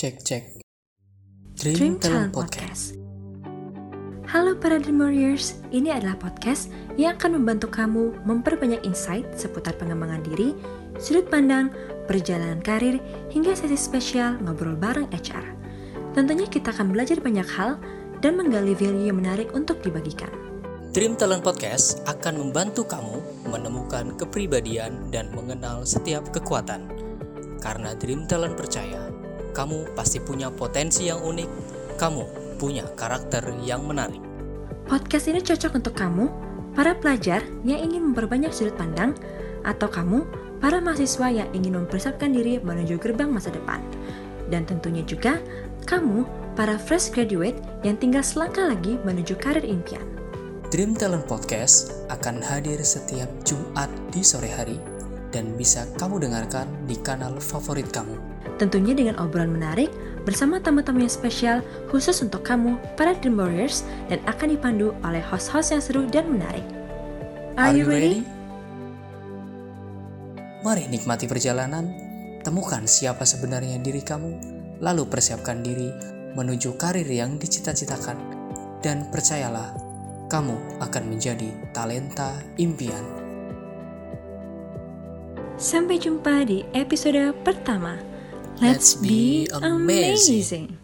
Cek cek. Dream, Dream, Talent Talent Podcast. Halo para Dream Warriors, ini adalah podcast yang akan membantu kamu memperbanyak insight seputar pengembangan diri, sudut pandang, perjalanan karir, hingga sesi spesial ngobrol bareng HR. Tentunya kita akan belajar banyak hal dan menggali value yang menarik untuk dibagikan. Dream Talent Podcast akan membantu kamu menemukan kepribadian dan mengenal setiap kekuatan. Karena Dream Talent percaya, kamu pasti punya potensi yang unik, kamu punya karakter yang menarik. Podcast ini cocok untuk kamu, para pelajar yang ingin memperbanyak sudut pandang, atau kamu, para mahasiswa yang ingin mempersiapkan diri menuju gerbang masa depan. Dan tentunya juga, kamu, para fresh graduate yang tinggal selangkah lagi menuju karir impian. Dream Talent Podcast akan hadir setiap Jumat di sore hari dan bisa kamu dengarkan di kanal favorit kamu. Tentunya dengan obrolan menarik bersama tamu-tamu yang spesial khusus untuk kamu, para Dream Warriors, dan akan dipandu oleh host-host yang seru dan menarik. Are you ready? Mari nikmati perjalanan, temukan siapa sebenarnya diri kamu, lalu persiapkan diri menuju karir yang dicita-citakan. Dan percayalah, kamu akan menjadi talenta impian. Sampai jumpa di episode pertama. Let's be amazing.